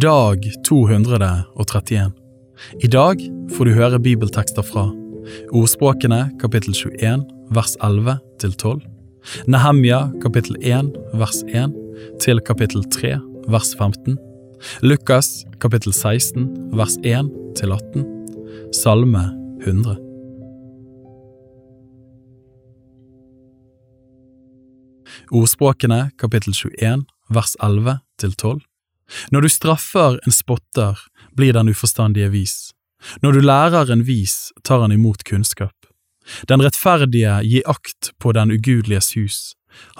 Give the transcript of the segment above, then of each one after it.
Dag 231. I dag får du høre bibeltekster fra Ordspråkene kapittel 21 vers 11 til 12, Nehemja kapittel 1 vers 1 til kapittel 3 vers 15, Lukas kapittel 16 vers 1 til 18, Salme 100. Ordspråkene kapittel 21 vers 11 til 12. Når du straffer en spotter, blir den uforstandige vis. Når du lærer en vis, tar han imot kunnskap. Den rettferdige gir akt på den ugudeliges hus,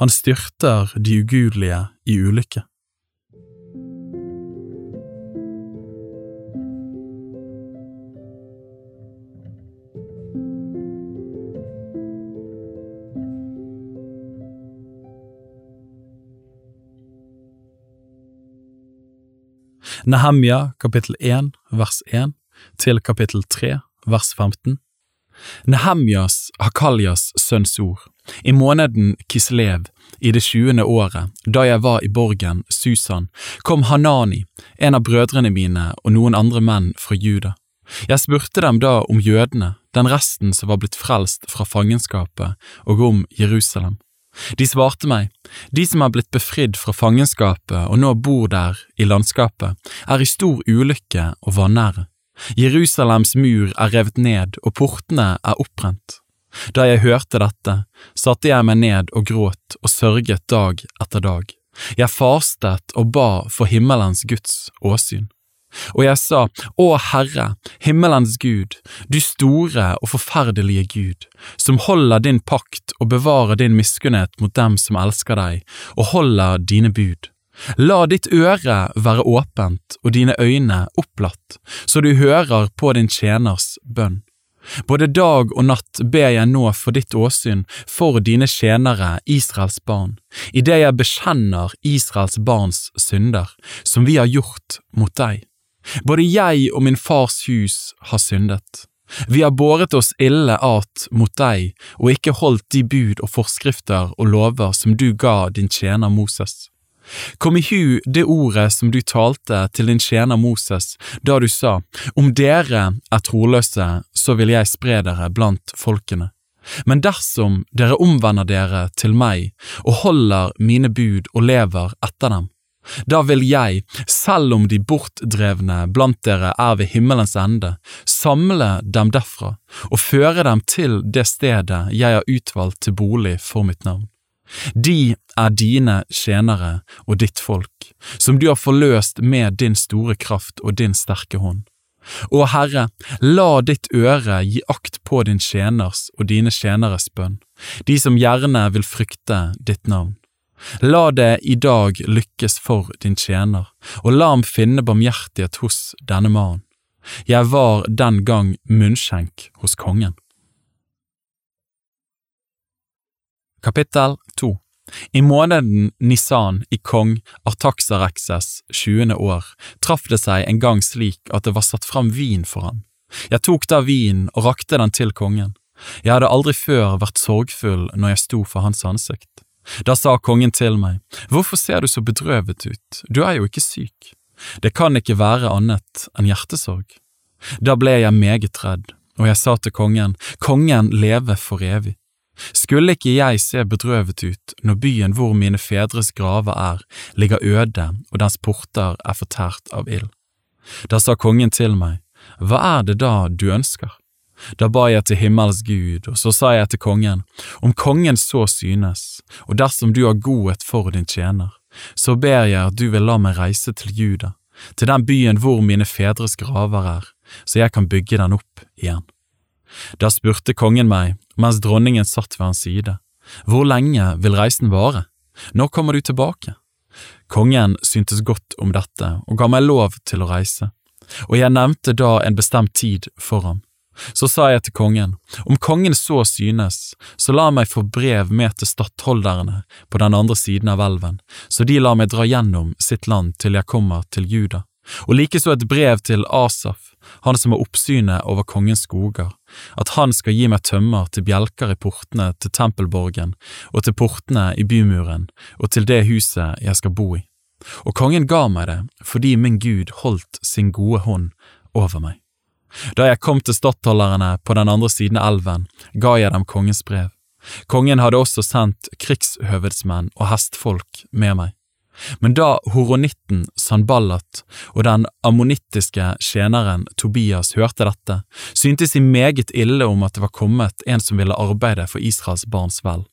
han styrter de ugudelige i ulykke. Nehemja kapittel 1 vers 1 til kapittel 3 vers 15. Nehemjas, Hakaljas sønns ord, i måneden Kislev, i det tjuende året, da jeg var i borgen Susan, kom Hanani, en av brødrene mine og noen andre menn fra Juda. Jeg spurte dem da om jødene, den resten som var blitt frelst fra fangenskapet, og om Jerusalem. De svarte meg, de som er blitt befridd fra fangenskapet og nå bor der i landskapet, er i stor ulykke og vanære. Jerusalems mur er revet ned og portene er opprent. Da jeg hørte dette, satte jeg meg ned og gråt og sørget dag etter dag. Jeg fastet og ba for himmelens Guds åsyn. Og jeg sa, Å Herre, himmelens Gud, du store og forferdelige Gud, som holder din pakt og bevarer din miskunnhet mot dem som elsker deg, og holder dine bud. La ditt øre være åpent og dine øyne opplatt, så du hører på din tjeners bønn. Både dag og natt ber jeg nå for ditt åsyn for dine tjenere, Israels barn, idet jeg bekjenner Israels barns synder, som vi har gjort mot deg. Både jeg og min fars hus har syndet. Vi har båret oss ille at mot deg og ikke holdt de bud og forskrifter og lover som du ga din tjener Moses. Kom i hu det ordet som du talte til din tjener Moses da du sa, om dere er troløse, så vil jeg spre dere blant folkene. Men dersom dere omvender dere til meg og holder mine bud og lever etter dem, da vil jeg, selv om de bortdrevne blant dere er ved himmelens ende, samle dem derfra og føre dem til det stedet jeg har utvalgt til bolig for mitt navn. De er dine tjenere og ditt folk, som du har forløst med din store kraft og din sterke hånd. Å Herre, la ditt øre gi akt på din tjeners og dine tjeneres bønn, de som gjerne vil frykte ditt navn. La det i dag lykkes for din tjener, og la ham finne barmhjertighet hos denne mannen. Jeg var den gang munnskjenk hos kongen. Kapittel 2 I måneden Nisan i kong Artaxerexes tjuende år traff det seg en gang slik at det var satt fram vin for ham. Jeg tok da vinen og rakte den til kongen. Jeg hadde aldri før vært sorgfull når jeg sto for hans ansikt. Da sa kongen til meg, Hvorfor ser du så bedrøvet ut, du er jo ikke syk. Det kan ikke være annet enn hjertesorg. Da ble jeg meget redd, og jeg sa til kongen, Kongen leve for evig. Skulle ikke jeg se bedrøvet ut når byen hvor mine fedres graver er, ligger øde og dens porter er fortært av ild? Da sa kongen til meg, Hva er det da du ønsker? Da ba jeg til himmels Gud, og så sa jeg til kongen, om kongen så synes, og dersom du har godhet for din tjener, så ber jeg at du vil la meg reise til Juda, til den byen hvor mine fedres graver er, så jeg kan bygge den opp igjen. Da spurte kongen meg, mens dronningen satt ved hans side, hvor lenge vil reisen vare, når kommer du tilbake? Kongen syntes godt om dette og ga meg lov til å reise, og jeg nevnte da en bestemt tid for ham. Så sa jeg til kongen, om kongen så synes, så la meg få brev med til stattholderne på den andre siden av elven, så de lar meg dra gjennom sitt land til jeg kommer til Juda, og likeså et brev til Asaf, han som har oppsynet over kongens skoger, at han skal gi meg tømmer til bjelker i portene til tempelborgen og til portene i bymuren og til det huset jeg skal bo i. og kongen ga meg det fordi min Gud holdt sin gode hånd over meg. Da jeg kom til stattholderne på den andre siden av elven, ga jeg dem kongens brev. Kongen hadde også sendt krigshøvedsmenn og hestfolk med meg. Men da horonitten Sanballat og den ammonittiske tjeneren Tobias hørte dette, syntes de meget ille om at det var kommet en som ville arbeide for Israels barns vel.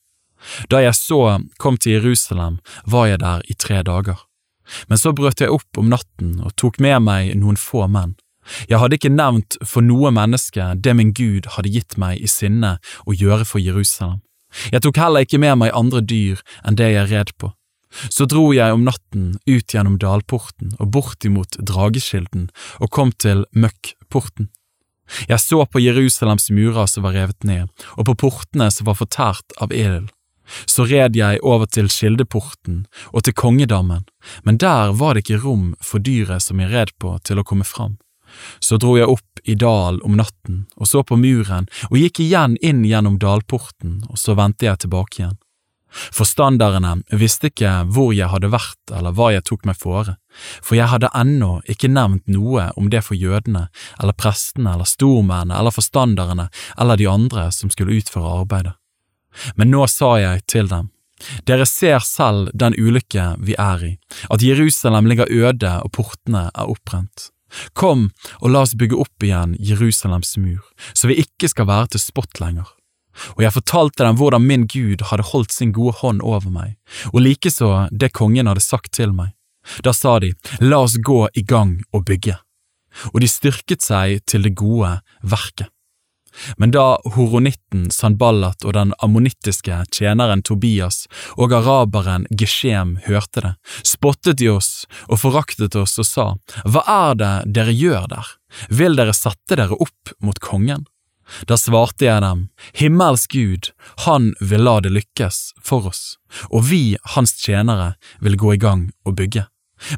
Da jeg så kom til Jerusalem, var jeg der i tre dager. Men så brøt jeg opp om natten og tok med meg noen få menn. Jeg hadde ikke nevnt for noe menneske det min Gud hadde gitt meg i sinne å gjøre for Jerusalem. Jeg tok heller ikke med meg andre dyr enn det jeg red på. Så dro jeg om natten ut gjennom dalporten og bortimot Drageskilden og kom til Møkkporten. Jeg så på Jerusalems murer som var revet ned, og på portene som var fortært av ild. Så red jeg over til Kildeporten og til Kongedammen, men der var det ikke rom for dyret som jeg red på til å komme fram. Så dro jeg opp i dal om natten og så på muren og gikk igjen inn gjennom dalporten, og så vendte jeg tilbake igjen. Forstanderne visste ikke hvor jeg hadde vært eller hva jeg tok meg fore, for jeg hadde ennå ikke nevnt noe om det for jødene eller prestene eller stormennene eller forstanderne eller de andre som skulle utføre arbeidet. Men nå sa jeg til dem, dere ser selv den ulykke vi er i, at Jerusalem ligger øde og portene er opprent. Kom og la oss bygge opp igjen Jerusalems mur, så vi ikke skal være til spott lenger. Og jeg fortalte dem hvordan min Gud hadde holdt sin gode hånd over meg, og likeså det kongen hadde sagt til meg. Da sa de, la oss gå i gang og bygge. Og de styrket seg til det gode verket. Men da horonitten Sanballat og den ammonittiske tjeneren Tobias og araberen Geshem hørte det, spottet de oss og foraktet oss og sa, Hva er det dere gjør der, vil dere sette dere opp mot kongen? Da svarte jeg dem, Himmels Gud, han vil la det lykkes for oss, og vi, hans tjenere, vil gå i gang og bygge.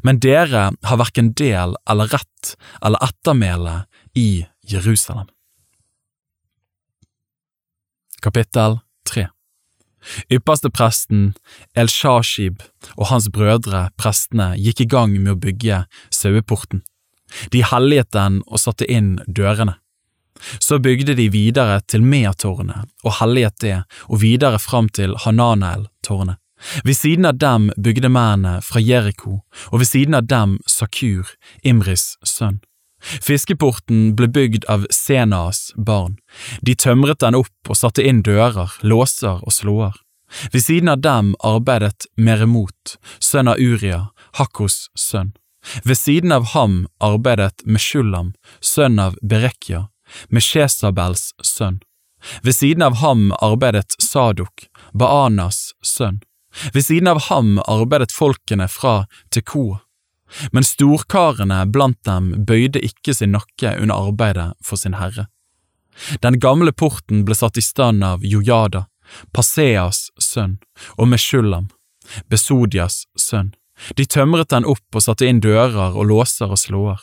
Men dere har hverken del eller rett eller ettermæle i Jerusalem. Kapittel 3 Ypperste presten El-Shashib og hans brødre, prestene, gikk i gang med å bygge saueporten. De helliget den og satte inn dørene. Så bygde de videre til Meatårnet og helliget det, og videre fram til Hananael-tårnet. Ved siden av dem bygde mennene fra Jeriko, og ved siden av dem Sakur, Imris sønn. Fiskeporten ble bygd av Senas barn. De tømret den opp og satte inn dører, låser og slåer. Ved siden av dem arbeidet Meremot, sønn av Uria, Hakkos sønn. Ved siden av ham arbeidet Meshulam, sønn av Berekja, Meshesabels sønn. Ved siden av ham arbeidet Sadok, Baanas sønn. Ved siden av ham arbeidet folkene fra Tekoa. Men storkarene blant dem bøyde ikke sin nakke under arbeidet for sin herre. Den gamle porten ble satt i stand av Jojada, Paseas sønn, og Meshulam, Besodias sønn. De tømret den opp og satte inn dører og låser og slåer.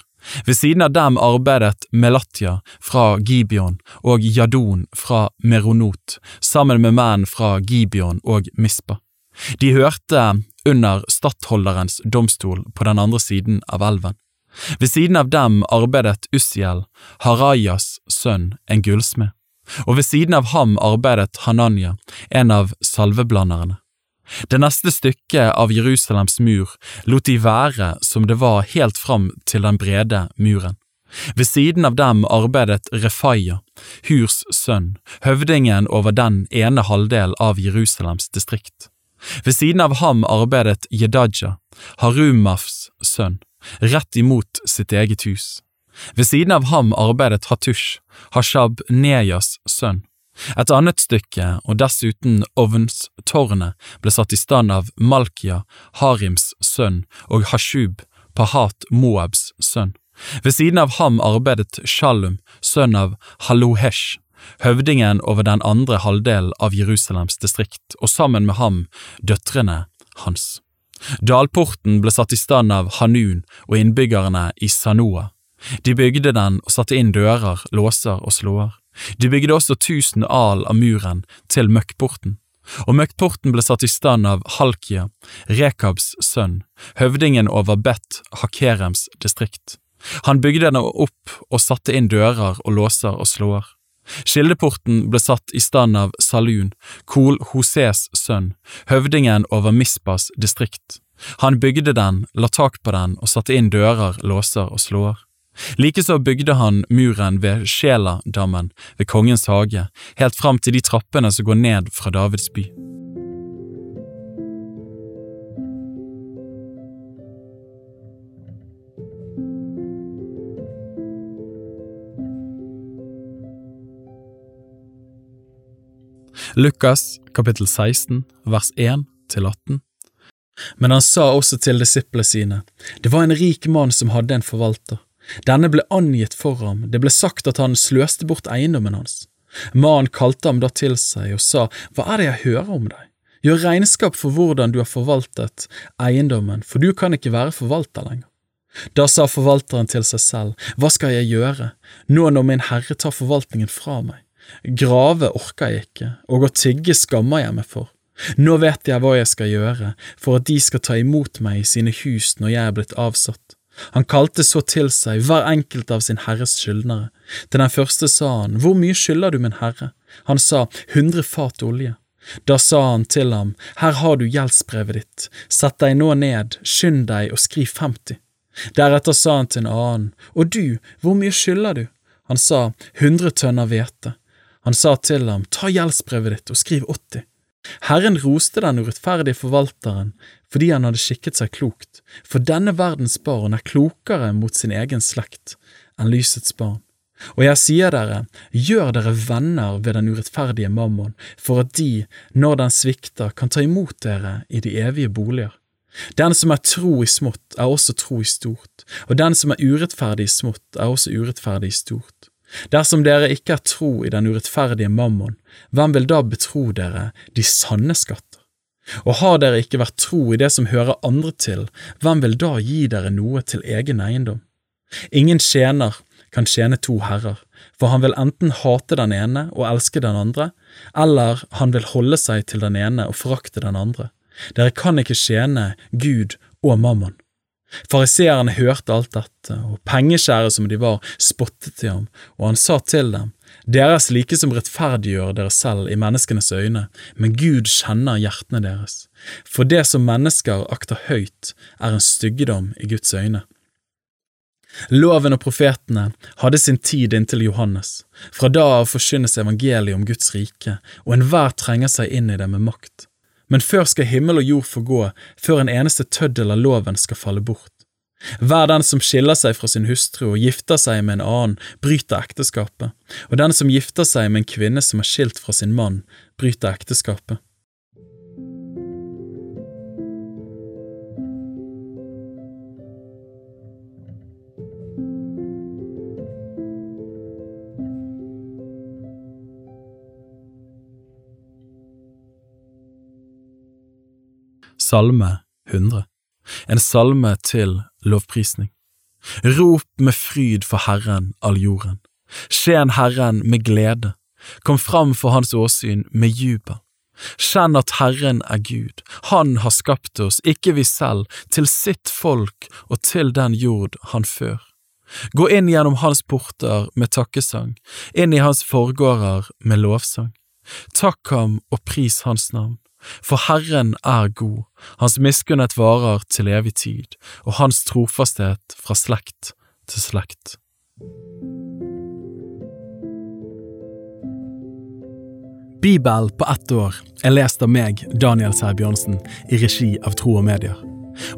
Ved siden av dem arbeidet Melatia fra Gibeon og Jadon fra Meronot, sammen med menn fra Gibeon og Mispa. De hørte under stattholderens domstol på den andre siden av elven. Ved siden av dem arbeidet Ussiel, Harajas sønn, en gullsmed, og ved siden av ham arbeidet Hananya, en av salveblanderne. Det neste stykket av Jerusalems mur lot de være som det var helt fram til den brede muren. Ved siden av dem arbeidet Refaya, Hurs sønn, høvdingen over den ene halvdel av Jerusalems distrikt. Ved siden av ham arbeidet Jedaja, Harumafs sønn, rett imot sitt eget hus. Ved siden av ham arbeidet Hatush, Hashab Neyas sønn. Et annet stykke, og dessuten ovnstårnet, ble satt i stand av Malkia, Harims sønn, og Hashub, Pahat Moabs sønn. Ved siden av ham arbeidet Shalum, sønn av Halohesh, høvdingen over den andre halvdelen av Jerusalems distrikt, og sammen med ham døtrene hans. Dalporten ble satt i stand av Hanun og innbyggerne i Sanoa. De bygde den og satte inn dører, låser og slåer. De bygde også tusen al av muren til møkkporten. og møkkporten ble satt i stand av Halkia, Rekabs sønn, høvdingen over Bet Hakerems distrikt. Han bygde den opp og satte inn dører og låser og slår. Skildeporten ble satt i stand av Salun, Kol Hoses sønn, høvdingen over Mispas distrikt. Han bygde den, la tak på den og satte inn dører, låser og slår. Likeså bygde han muren ved Sjeladammen ved kongens hage, helt fram til de trappene som går ned fra Davids by. Lukas kapittel 16 vers 1 til 18 Men han sa også til disiplene sine, det var en rik mann som hadde en forvalter. Denne ble angitt for ham, det ble sagt at han sløste bort eiendommen hans. Mannen kalte ham da til seg og sa, Hva er det jeg hører om deg? Gjør regnskap for hvordan du har forvaltet eiendommen, for du kan ikke være forvalter lenger. Da sa forvalteren til seg selv, Hva skal jeg gjøre, nå når min herre tar forvaltningen fra meg? Grave orka jeg ikke, og å tigge skammer jeg meg for. Nå vet jeg hva jeg skal gjøre for at de skal ta imot meg i sine hus når jeg er blitt avsatt. Han kalte så til seg hver enkelt av sin herres skyldnere. Til den første sa han, Hvor mye skylder du min herre? Han sa, hundre fat olje. Da sa han til ham, Her har du gjeldsbrevet ditt, sett deg nå ned, skynd deg og skriv 50. Deretter sa han til en annen, Og du, hvor mye skylder du? Han sa, hundre tønner hvete. Han sa til ham, Ta gjeldsbrevet ditt og skriv 80. Herren roste den urettferdige forvalteren fordi han hadde skikket seg klokt, for denne verdens barn er klokere mot sin egen slekt enn lysets barn. Og jeg sier dere, gjør dere venner ved den urettferdige mammon, for at de, når den svikter, kan ta imot dere i de evige boliger. Den som er tro i smått, er også tro i stort, og den som er urettferdig i smått, er også urettferdig i stort. Dersom dere ikke er tro i den urettferdige mammon, hvem vil da betro dere de sanne skatter? Og har dere ikke vært tro i det som hører andre til, hvem vil da gi dere noe til egen eiendom? Ingen tjener kan tjene to herrer, for han vil enten hate den ene og elske den andre, eller han vil holde seg til den ene og forakte den andre. Dere kan ikke tjene Gud og mammon. Fariseerne hørte alt dette, og pengeskjære som de var, spottet de ham, og han sa til dem, Dere er slike som rettferdiggjør dere selv i menneskenes øyne, men Gud kjenner hjertene deres. For det som mennesker akter høyt, er en styggedom i Guds øyne. Loven og profetene hadde sin tid inntil Johannes. Fra da av forkynnes evangeliet om Guds rike, og enhver trenger seg inn i det med makt. Men før skal himmel og jord forgå, før en eneste tøddel av loven skal falle bort. Hver den som skiller seg fra sin hustru og gifter seg med en annen, bryter ekteskapet, og den som gifter seg med en kvinne som er skilt fra sin mann, bryter ekteskapet. Salme 100 En salme til lovprisning. Rop med fryd for Herren, all jorden. Skjen Herren med glede. Kom fram for Hans åsyn med jubel. Kjenn at Herren er Gud, Han har skapt oss, ikke vi selv, til sitt folk og til den jord han før. Gå inn gjennom Hans porter med takkesang, inn i Hans forgårder med lovsang. Takk ham og pris Hans navn. For Herren er god, hans miskunnhet varer til evig tid, og hans trofasthet fra slekt til slekt. Bibel på ett år er lest av meg, Daniel Sæbjørnsen, i regi av Tro og Medier.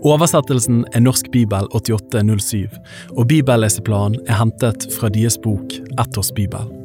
Oversettelsen er Norsk bibel 8807, og bibelleseplanen er hentet fra deres bok Ett års bibel.